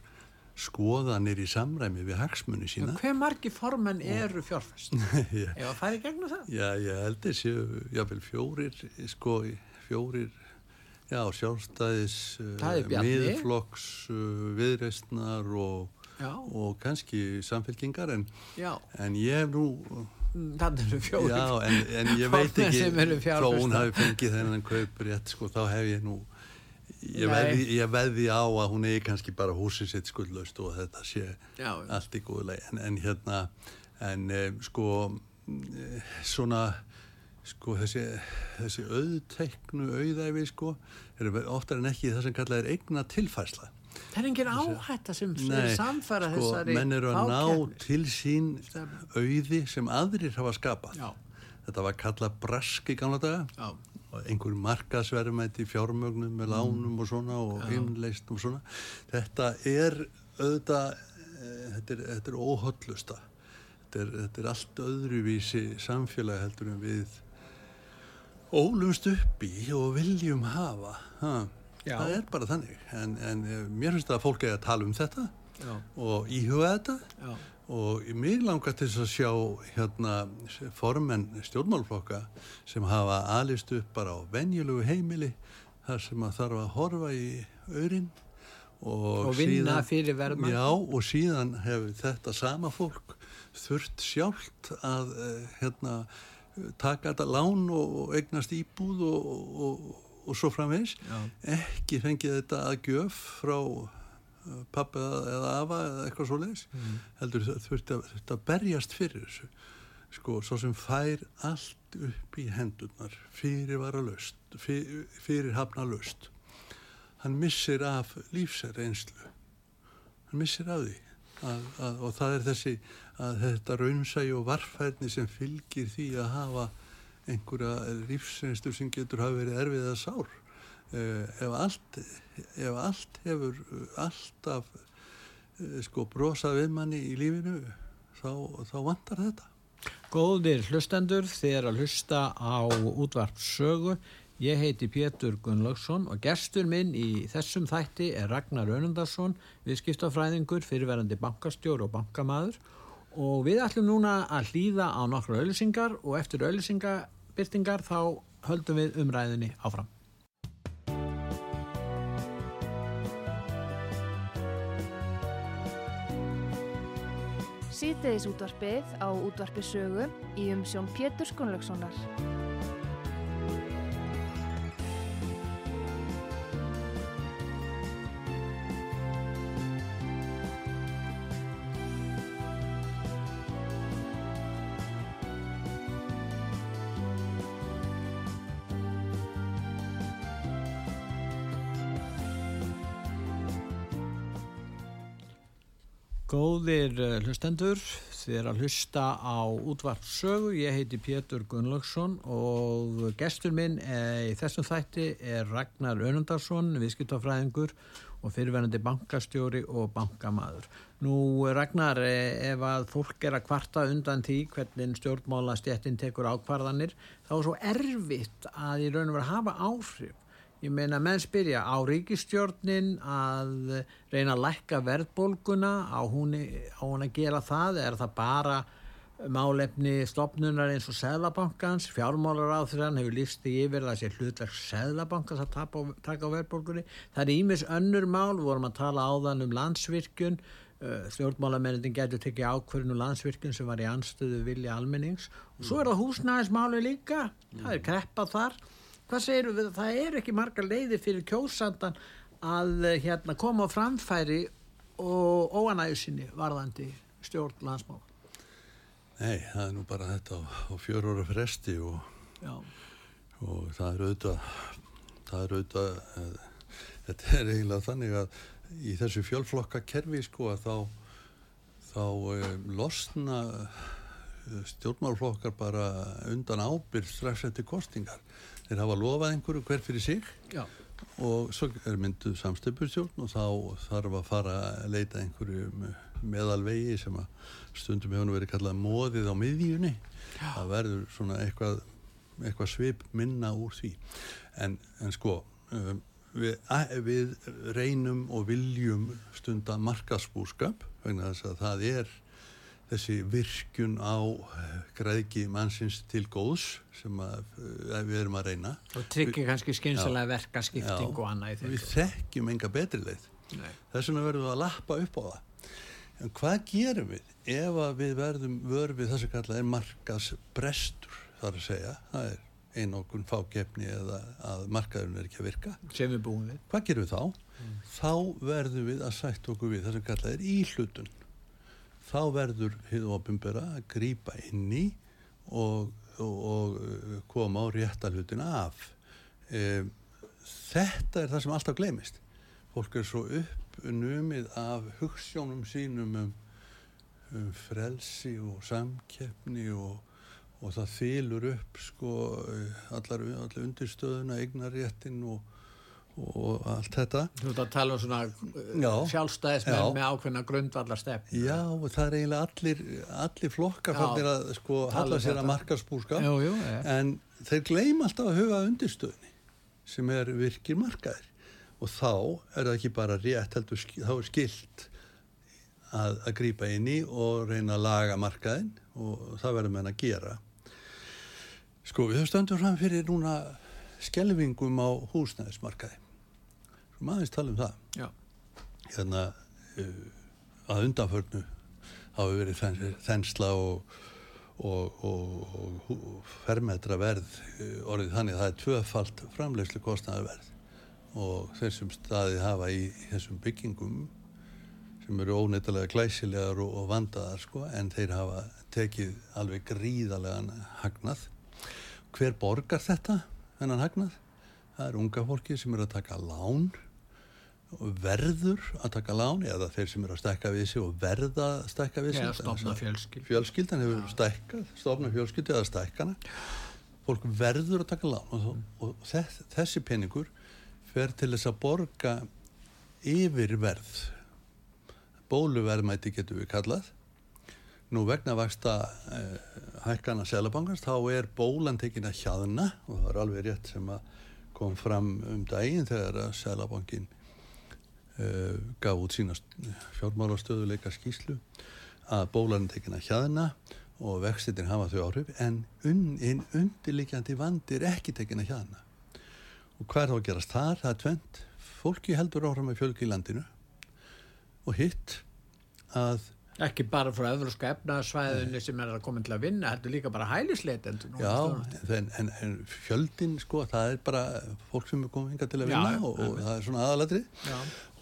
skoðanir í samræmi við hagsmunni sína Hver margi formenn eru fjárfest? Já. Ef að færi gegnum það? Já, ég held þessi, jáfnvel fjórir, sko, fjórir, já, sjálfstæðis, Bjarni. miðflokks, uh, viðreistnar og, og kannski samfélkingar, en, en ég hef nú, þannig eru fjóri. já, en, en ég veit ekki, þó hún hafi fengið þennan kaup rétt, sko, þá hef ég nú, ég veði, ég veði á að hún eigi kannski bara húsið sitt skuldlaust og þetta sé Já, allt í góðu leið en, en hérna en um, sko mm, svona sko þessi, þessi auðteknu auðæfi sko eru oftar en ekki það sem kallað er eigna tilfærsla það er engin áhætta sem er samfæra sko, þessari menn eru að ná fákeppni. til sín auði sem aðrir hafa skapað. Já, þetta var kallað brask í gamla daga. Já, og einhver markaðsverðumætti fjármögnum með lánum og svona og heimleist og svona. Þetta er auðvitað e, þetta er, þetta er óhöllusta þetta er, þetta er allt öðruvísi samfélag heldur en við ólumst upp í og viljum hafa ha. Það er bara þannig. En, en eh, mér finnst að fólk er að tala um þetta já, og íhuga þetta. Já, og mér langar til að sjá hérna formenn stjórnmálflokka sem hafa alist upp bara á venjulegu heimili þar sem að þarf að horfa í aurin og, Og vinna fyrir verðmæti. Já og síðan hefur þetta sama fólk þurft sjálft að eh, hérna taka þetta lán og, eignast íbúð og, og, og svo framvegs ekki fengið þetta að gjöf frá uh, pappa eða- afa eða eitthvað svo leiðis Mm. heldur þurfti að, þurfti að berjast fyrir þessu. Sko, svo sem fær allt upp í hendurnar fyrir vara löst fyrir, fyrir hafna löst hann missir af lífsreynslu. Hann missir af því að, að, og það er þessi að þetta raunsægi og varfærni sem fylgir því að hafa einhverja lífsreynslu sem getur hafa verið erfið eða sár uh, ef, allt, ef allt hefur alltaf uh, sko brosað við manni í lífinu þá, þá vantar þetta Góðir hlustendur, er að hlusta á útvarp sögu. Ég heiti Pétur Gunnlaugsson og gestur minn í þessum þætti er Ragnar Önundarsson, viðskiptafræðingur, fyrirverandi bankastjór og bankamaður og við ætlum núna að hlýða á nokkru auðlýsingar og eftir auðlýsingabyrtingar þá höldum við umræðinni áfram. Síðdeðis útvarpið á útvarpi sögu í umsjón Pétur Skunlökssonar. Góðir eh, hlustendur, þið er að hlusta á útvart sögu, ég heiti Pétur Gunnlaugsson og gestur minn eh, í þessum þætti er Ragnar Önundarsson, viðskiptafræðingur og fyrirverandi bankastjóri og bankamaður. Nú Ragnar, eh, ef að fólk er að kvarta undan því hvernig stjórnmála stjettin tekur ákvarðanir, þá er svo erfitt að í raun og vera hafa áhrif. Ég meina menn spyrja á ríkistjórnin að reyna að lækka verðbólguna, á hún, á hún að gera það, er það bara málefni stopnunar eins og Seðlabankans, fjármálar á því hann hefur líst í yfir það sé hlutverk Seðlabankans að tapa, taka á verðbólgunni. Það er ímis önnur mál, við vorum að tala áðan um landsvirkjun, stjórnmálamennin getur tekið ákvörðinu landsvirkjun sem var í anstöðu vilja almennings. Og svo er það húsnæðismáli líka, það er kreppa þar hvað segir við, það er ekki marga leiði fyrir kjósandan að eh, hérna, koma á framfæri og óanæðu sinni varðandi stjórn landsmála. Nei, það er nú bara þetta á, á fjör ára fresti og, og það er auðvitað það er auðvitað uh, þetta er eiginlega þannig að í þessu fjölflokka kerfi sko að þá þá um, losna stjórnmálflokkar bara undan ábyrð strax eftir kostingar þeir hafa lofað einhverju hver fyrir sig já, og svo er mynduð samstöpustjórn og þá þarf að fara að leita einhverjum uh, meðalvegi sem að stundum hefur verið kallað móðið á miðjunni. Það verður svona eitthvað, eitthvað svip minna úr því. En, en sko um, við, að, við reynum og viljum stunda markasbúskap vegna þess að það er þessi virkun á eh, græðki mannsins til góðs sem að, eh, við erum að reyna. Og tryggir kannski skynsalega verkaskipting og annað í við þessu þekkjum enga betri leið. Þess vegna verðum við að lappa upp á það. En hvað gerum við ef að við verðum vör við þess að kalla er markas brestur þar að segja, það er einokun fákefni eða að markaðurinn er ekki að virka. Sem við búum við. Hvað gerum við þá? þá verðum við að sætt okkur við þess að kalla er íhlutun þá verður hið ofinbera að grípa inn í og, og, og koma á réttalutin af. E, þetta er það sem alltaf glemist fólk er svo uppnumið af hugssjónum sínum um, um frelsi og samkeppni og, og það þylur upp sko allar, allar undirstöðuna, eignaréttin og, og allt þetta Þú ert að tala um svona Já. sjálfstæðismenn Já. með ákveðna grundvallar stefn Já, það er eiginlega allir, allir flokkar Já. fannir að sko halla um sér að ja. en þeir gleym alltaf að huga að undirstöðinni sem er virkir markaðir og þá er það ekki bara rétt heldur, þá er skilt að, að grípa inn í og reyna að laga markaðin og það verður menn að gera sko við höfum stöndum fram fyrir núna skelvingum á húsnæðismarkaði maður tala um það Já. hérna uh, að undanförnu hafi verið þens- þensla og, og, og, og, og fermetra verð uh, orðið þannig að það er tvöfalt framlegslu kostnaðarverð og þeir sem staðið hafa í þessum byggingum sem eru óneitalega glæsilegar og, og vandaðar sko, en þeir hafa tekið alveg gríðarlegan hagnað. Hver borgar þetta, þennan hagnað? Það er unga fólki sem eru að taka lán og verður að taka lán eða þeir sem eru að stækka við sig og verða að stækka við sig. Eða stofna fjölskyldu. Fjölskyldan hefur stækkað, stofna fjölskyldu eða stækkana. Fólk verður að taka lán og, og þess, þessi peningur fer til þess að borga yfirverð bóluverðmæti getur við kallað nú vegna vaksta eh, hækkana selabankans þá er bólan tekin að hjaðna og það er alveg rétt sem að kom fram um daginn þegar að selabankin gaf út sína fjármálastöðuleika skýslu að bólan er tekin að hjaðna og vextitin hafa þau áhrif en un, un, undirlikjandi vandi er ekki tekin að hjaðna og hvað er þá að gerast þar? Það er tvent fólki heldur áfram með fjölgi í landinu og hitt að Ekki bara frá öðruska efnaðsvæðinu sem er að koma til að vinna, heldur líka bara hælisleitendur. já, en, en, en fjöldin sko, það er bara fólk sem er komið hinga til að vinna já, og, og það er svona aðalatri Já.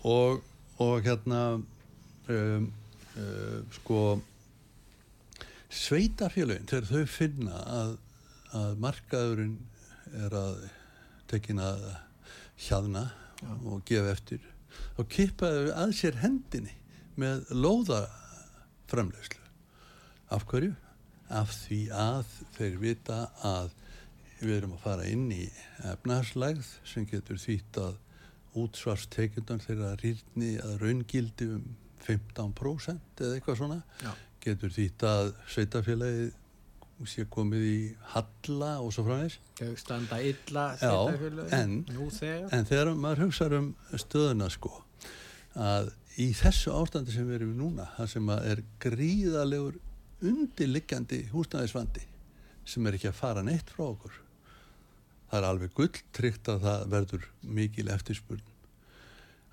Og, og hérna um, uh, sko sveitafélagin þegar þau finna að, að markaðurinn er að tekin að hjaðna og gefa eftir þá kippaðu að sér hendinni með lóðaframlegslu af hverju? af því að þeir vita að við erum að fara inn í efnahagslægð sem getur þýtt að útsvarstekjundan þeirra rýrni að raungildi um 15% eða eitthvað svona Já. getur þýtt að sveitafélagið sé komið í halla og svo frá þess standa illa Já, sveitarfélögin, en-. En þegar maður hugsaður um stöðuna sko, að í þessu ástandi sem við erum núna, það sem er gríðalegur undirliggjandi húsnæðisvandi sem er ekki að fara neitt frá okkur. Það er alveg gulltryggt að það verður mikil eftirspurn.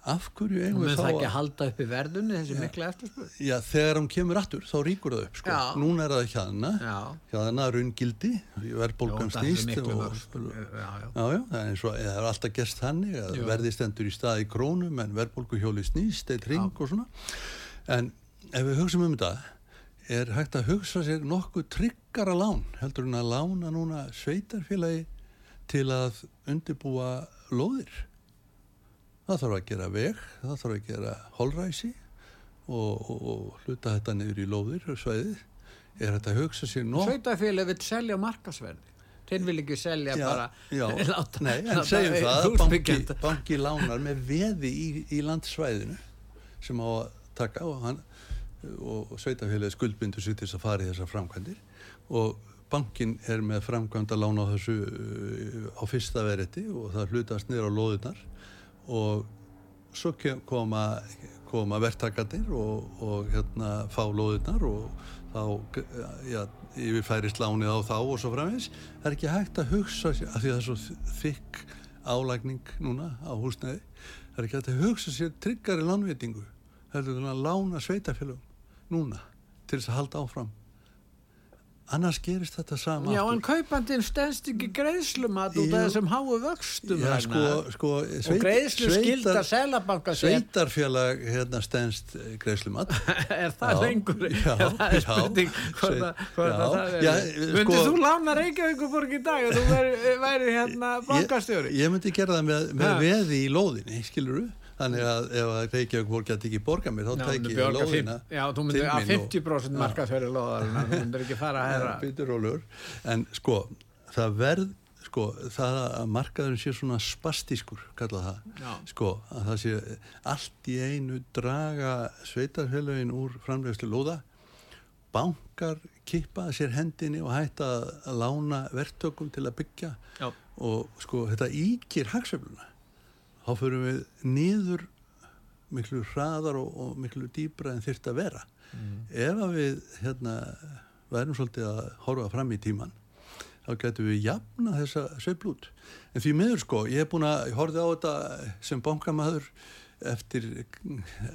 Af hverju eigum við það þá ekki að halda upp í verðunni þessi mikla eftirspurn. Já, þegar hún kemur aftur, þá ríkur það upp, sko. Já. Núna er það hjaðna, Já. hjaðna raungildi, verðbólgan það er snýst vöxt. Já, já. Já, já, það er eins og það er alltaf gerst þannig að verði stendur í stað í krónum en verðbólguhjóli snýst, eitt ring og svona. En ef við hugsaum um þetta, er hægt að hugsa sér nokkuð tryggara lán, heldur en að lána núna sveitarfélagi til að undirbúa lóðir. Það þarf að gera veg, það þarf að gera holræsi og, og, og hluta þetta niður í lóðir og svæðið. Er hægt að hugsa sér nokkuð Sveitafélag vil selja markasverði. Þeir vil ekki selja bara já, láta, nei, en segjum það að banki, og sveitafélagi skuldbindur sér til þess að fara í þessar framkvæmdir og bankin er með framkvæmd að lána á þessu uh, á fyrsta veriti og það hlutast niður á loðunar og svo koma, koma verktakarnir og, og hérna fá loðunar og þá ja, yfirfærist lánið á þá og svo framins það er ekki hægt að hugsa sér af því að það er svo þykk álægning núna á húsnæði það er ekki hægt að hugsa sér tryggari lánveitingu það er að lána sveitafélagum núna til þess að halda áfram annars gerist þetta sama Já, aftur. en kaupandinn stendst ekki greiðslumat út af þessum háu vöxtum Já, sko, sko, og greiðslu skilda selabanka sveitarfélag hérna stendst greiðslumat. Er það Já, lengur? Já, er spurning sveit- það er já, myndið sko- þú lána Reykjavíkuborg í dag og þú væri, væri hérna bankastjóri? ég, ég myndi gera það með, með veði í lóðinni skilur þú þannig að ef að Reykjavík voru gæti ekki borga mér þá Já, tæki þú ég fimm- Já, þú myndir að mín og- 50% markaðsverði loðar þú myndir ekki fara að herra Býtur rólur en sko það verð sko það að markaðurinn sé svona spastískur kalla það. Já. sko að það sé allt í einu draga sveitarfélagin úr framleiðslu lóða bankar kippa sér hendinni og hætta að lána verktökum til að byggja Já. og sko þetta íkir hagsefluna þá fyrir við niður miklu hraðar og, og miklu dýbra en þyrft að vera. Ef að við hérna værum svolítið að horfa fram í tíman þá getum við jafna þessa sveiflút en því miður sko, ég hef búin að ég horfði á þetta sem bankamaður eftir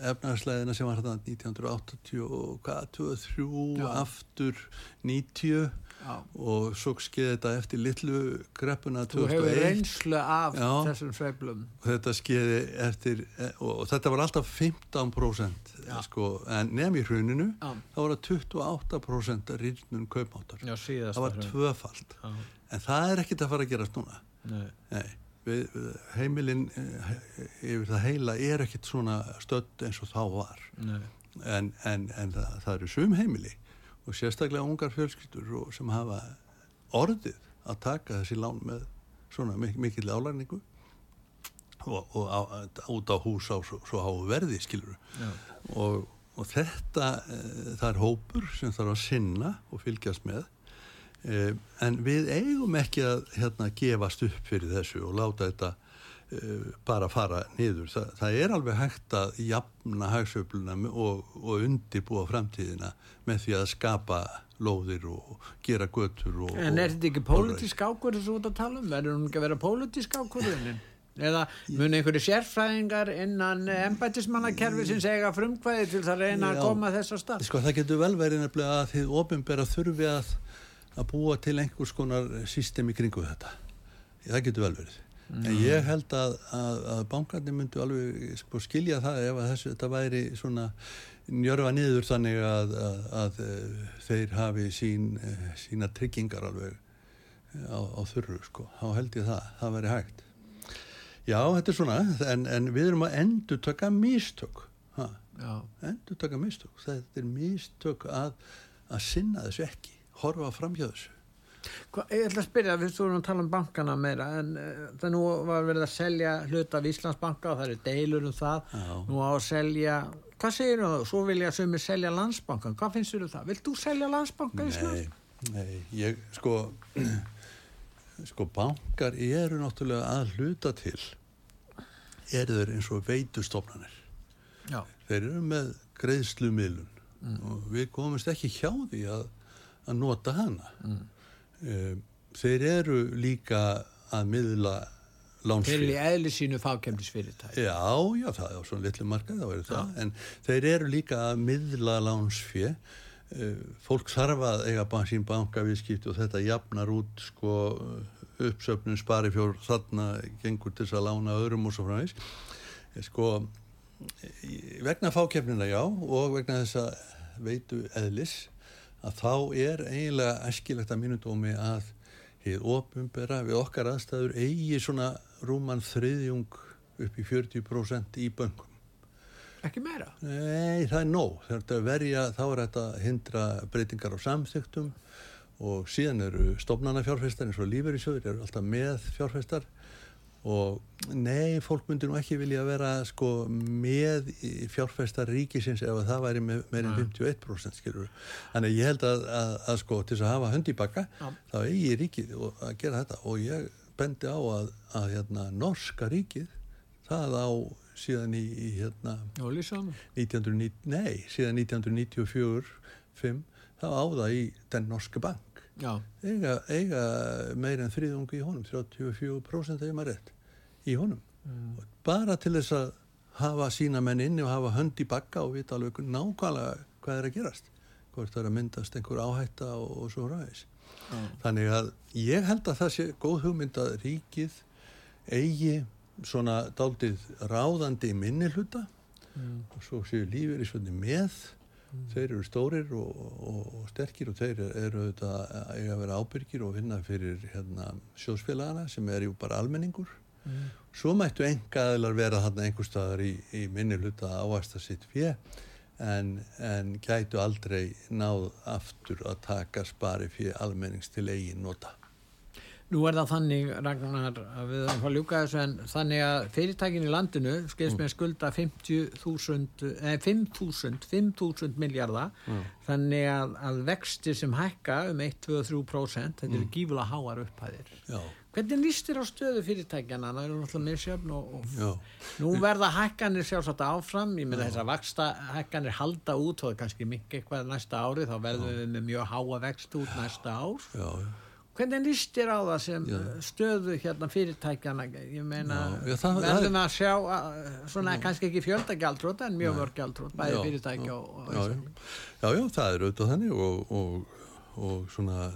efnarslæðina sem var hérna 1983 Já. aftur 90 Já. og svo skeði þetta eftir litlu greppuna þú hefur 2001 reynslu af Já. þessum sveiflum og þetta skeiði eftir og, og þetta var alltaf 15% Já. sko, en nefn í hruninu þá var það 28% rýrnum kaupmáttar það var tvöfald en það er ekkit að fara að gerast núna Nei. Nei, við, heimilin eh, yfir það heila er ekkit svona stödd eins og þá var. En, en, en það, það eru sum heimili og sérstaklega ungar fjölskyldur sem hafa orðið að taka þessi lán með svona mik mikill álægningu og, og á, út á hús á svo, svo háu verði skilur og, og þetta e, það er hópur sem þarf að sinna og fylgjast með en við eigum ekki að hérna gefast upp fyrir þessu og láta þetta e, bara fara niður. Þa, það er alveg hægt að jafna hagsöfluna og, og undibúa framtíðina með því að skapa lóðir og gera götur og, En er þetta ekki pólitísk þú ert að tala um? Verður hún ekki að vera pólitísk ákvörðunin? Eða mun einhverju sérfræðingar innan embætismannakerfi sem segja frumkvæði til það að reyna að Já. koma þess að stað? Sko það getur vel verið nefnilega að þið ofinbera þurfi að, að búa til einhvers konar systemi kringu þetta. Það getur vel verið. En ég held að, að, að bankarnir myndu alveg sko, skilja það ef þessu, þetta væri svona njörfa niður þannig að, að, að eh, þeir hafi sín, eh, sína tryggingar alveg eh, á, á þurru sko. Þá held ég það, það væri hægt. Já, þetta er svona, en, en við erum að endur taka? Já. endur taka mistök þetta er mistök að, að sinna þessu ekki, horfa fram hjá þessu Hva, ég ætla að spyrja, við stóðum að tala um bankana meira en uh, það nú var verið að selja hluta af Íslandsbanka og það eru deilur um það Já. nú á að selja, hvað segir þú? Svo vilja sumir selja landsbankan, hvað finnst þér um það? Vilt þú selja landsbanka Íslands? nei, nei, ég sko sko bankar eru náttúrulega að hluta til eru þeir eins og veitustofnanir Já. þeir eru með greiðslumiðlun og við komumst ekki hjá því að, að nota hana mm. þeir eru líka að miðla Þeir lánsfé eru í eðli sínu fákemdisfyrirtæki. Já, já, það er svona litlu markað, það verður það, en þeir eru líka að miðla lánsfjö, fólk þarf að eiga sín bankavískipti og þetta jafnar út sko uppsöfnun spari fjór þarna gengur til þess að lána öðrum og svo framvegs. Sko, vegna fákefnina já og vegna þess að veitu eðlis að þá er eiginlega æskilegt að mínudómi að hið opumbera við okkar aðstæður eigi svona rúman þriðjung upp í 40% í böngum. Ekki meira? Nei, það er nóg. Er að verja, þá er þetta að hindra breytingar á samþygtum og síðan eru stofnana fjárfestar eins og lífeyrisjóður eru alltaf með fjárfestar og nei, fólk myndir nú ekki vilja vera sko með fjárfesta ríkisins ef að það væri með meirinn 51% skilur þannig ég held að, að, að sko til þess að hafa hönd í bakka Já. þá eigi ríkið að gera þetta. Og ég bendi á að, að hérna, norska ríkið það á síðan í, í hérna og Lísson 1990, nei, síðan 1994 5, þá á það í den norske bank eiga, eiga meir en þriðungi í honum 34% þegar maður rétt í honum. Mm. Bara til þess að hafa sína menn inni og hafa hönd í bakka og vita alveg nákvæmlega hvað er að gerast. Hvort það er að myndast einhver áhætta og, og svo ræðis já, þannig að ég held að það sé góð hugmynd að ríkið eigi svona daldið ráðandi minni hluta mm, og svo séu lífeyrisvöndi með þeir eru stórir og, og, og sterkir og þeir eru auðvitað að vera ábyrgir og vinna fyrir hérna, sjóðsfélagana sem er jú bara almenningur. Mm, svo mættu engaðilar vera þarna einhver staðar í, í minni hluta að ávæsta sitt fjö en, en gætu aldrei náð aftur að taka spari fyrir almennings til eigin nota Nú er það þannig, Ragnar, að við erum að ljúka þessu en þannig að fyrirtækin í landinu skilst með skulda 50.000, eh, 5.000, 5.000 miljardar, þannig að, að vexti sem hækka um 1-2-3%, þetta eru gífulega háar upphæðir. já, Hvernig líst þér á stöðu fyrirtækjana? Það eru náttúrulega misjöfn og, og nú verða hækkanir sjálfsagt áfram, ég meina þess að vaksta hækkanir halda út og kannski mikið eitthvað næsta ári, þá verðum við með mjög háa vext út næsta ár. já, já. Hvernig líst þér á það sem Já. stöðu hérna fyrirtækjana, ég meina, Já, já, verðum að sjá að, svona kannski ekki fjöldagjaldrót en mjög mörg gjaldrót, bæði Já, fyrirtækja já, og, og já, já. já, já, það er auðvitað þannig og, og, og svona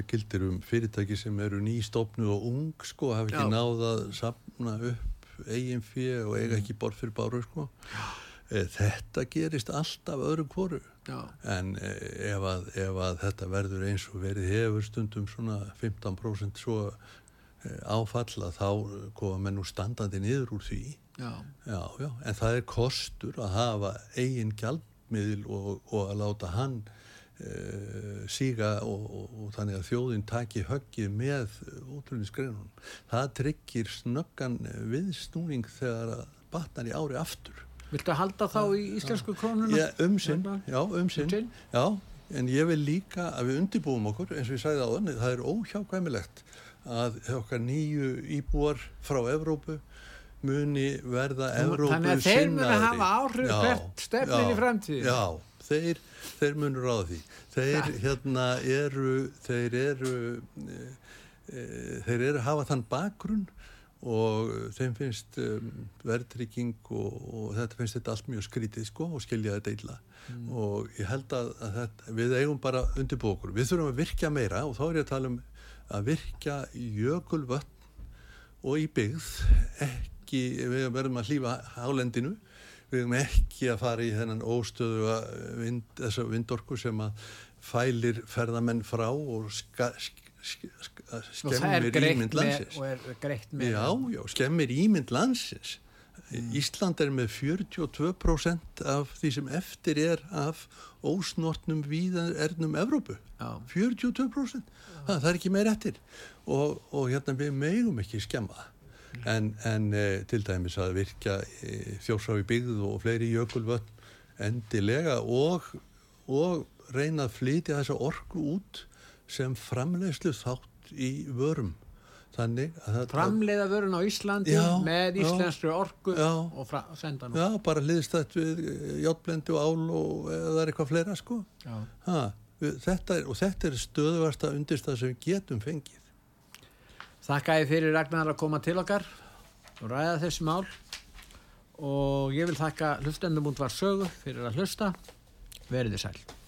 það gildir um fyrirtæki sem eru nýstofnu og ung sko, hafa ekki Já. náð að sapna upp eigin fjö og eiga ekki borð fyrir báru sko. Eh, Þetta gerist alltaf öðru Já, en eh, ef að, ef að þetta verður eins og verið hefur stundum svona 15% svo eh, áfalla þá koma menn úr standandi niður úr því. Já, Já, já, en það er kostur að hafa eigin gjaldmiðil og, og að láta hann uh, síga og, og, og þannig að þjóðin taki höggið með útlunningsgreinunum. Það tryggir snöggan viðsnúning þegar að batnar í ári aftur. Viltu halda þá í íslensku krónuna? Já, um sinn, Hérna? já, um sinn, Um sinn? já, en ég vil líka að við undibúum okkur, eins og ég sagði á þannig, það er óhjákvæmilegt að okkar nýju íbúar frá Evrópu muni verða Evrópu Þannig að þeir munu hafa áhrif hvert stefnin í framtíðinni. Já, þeir, þeir munu ráða því. Þeir hérna eru, þeir eru, e, e, þeir eru hafa þann bakgrunn og þeim finnst um, verðtrygging og, og þetta finnst þetta allt mjög skrítið sko og skilja þetta illa. Og ég held að, að þetta, við eigum bara undir bókur. Við þurfum að virkja meira og þá er ég að tala um að virkja jökulvötn og í byggð. Ekki, við verðum að hlýfa hálendinu, við verðum ekki að fara í þennan óstöðu vind, þessa vindorku sem að fælir ferðamenn frá og skemmir ímynd landsins. og er greitt með Já, já, skemmir ímynd landsins. Ísland er með 42% af því sem eftir er af ósnortnum víðernum Evrópu. Já. 42%. Það, það er ekki meir eftir. Og, og hérna við megum ekki skemma það. En, en e, til dæmis að virka e, þjórsá í byggð og fleiri jökulvötn endilega og, og reyna að flytja þessa orku út sem framleiðslu þátt í vörum. Þannig að það... framleiða vörun á Íslandi Já, með já, íslenskri orku já. og senda nú Já, bara liðst þetta við játblendi og ál og eða er eitthvað fleira sko. Já. Ha, við, þetta er, og þetta er stöðuvarsta undirstað sem við getum fengið. Þakka ég fyrir Ragnar að koma til okkar og ræða þessi mál og ég vil þakka hlustendum út var sögu fyrir að hlusta. Verið þið sæl.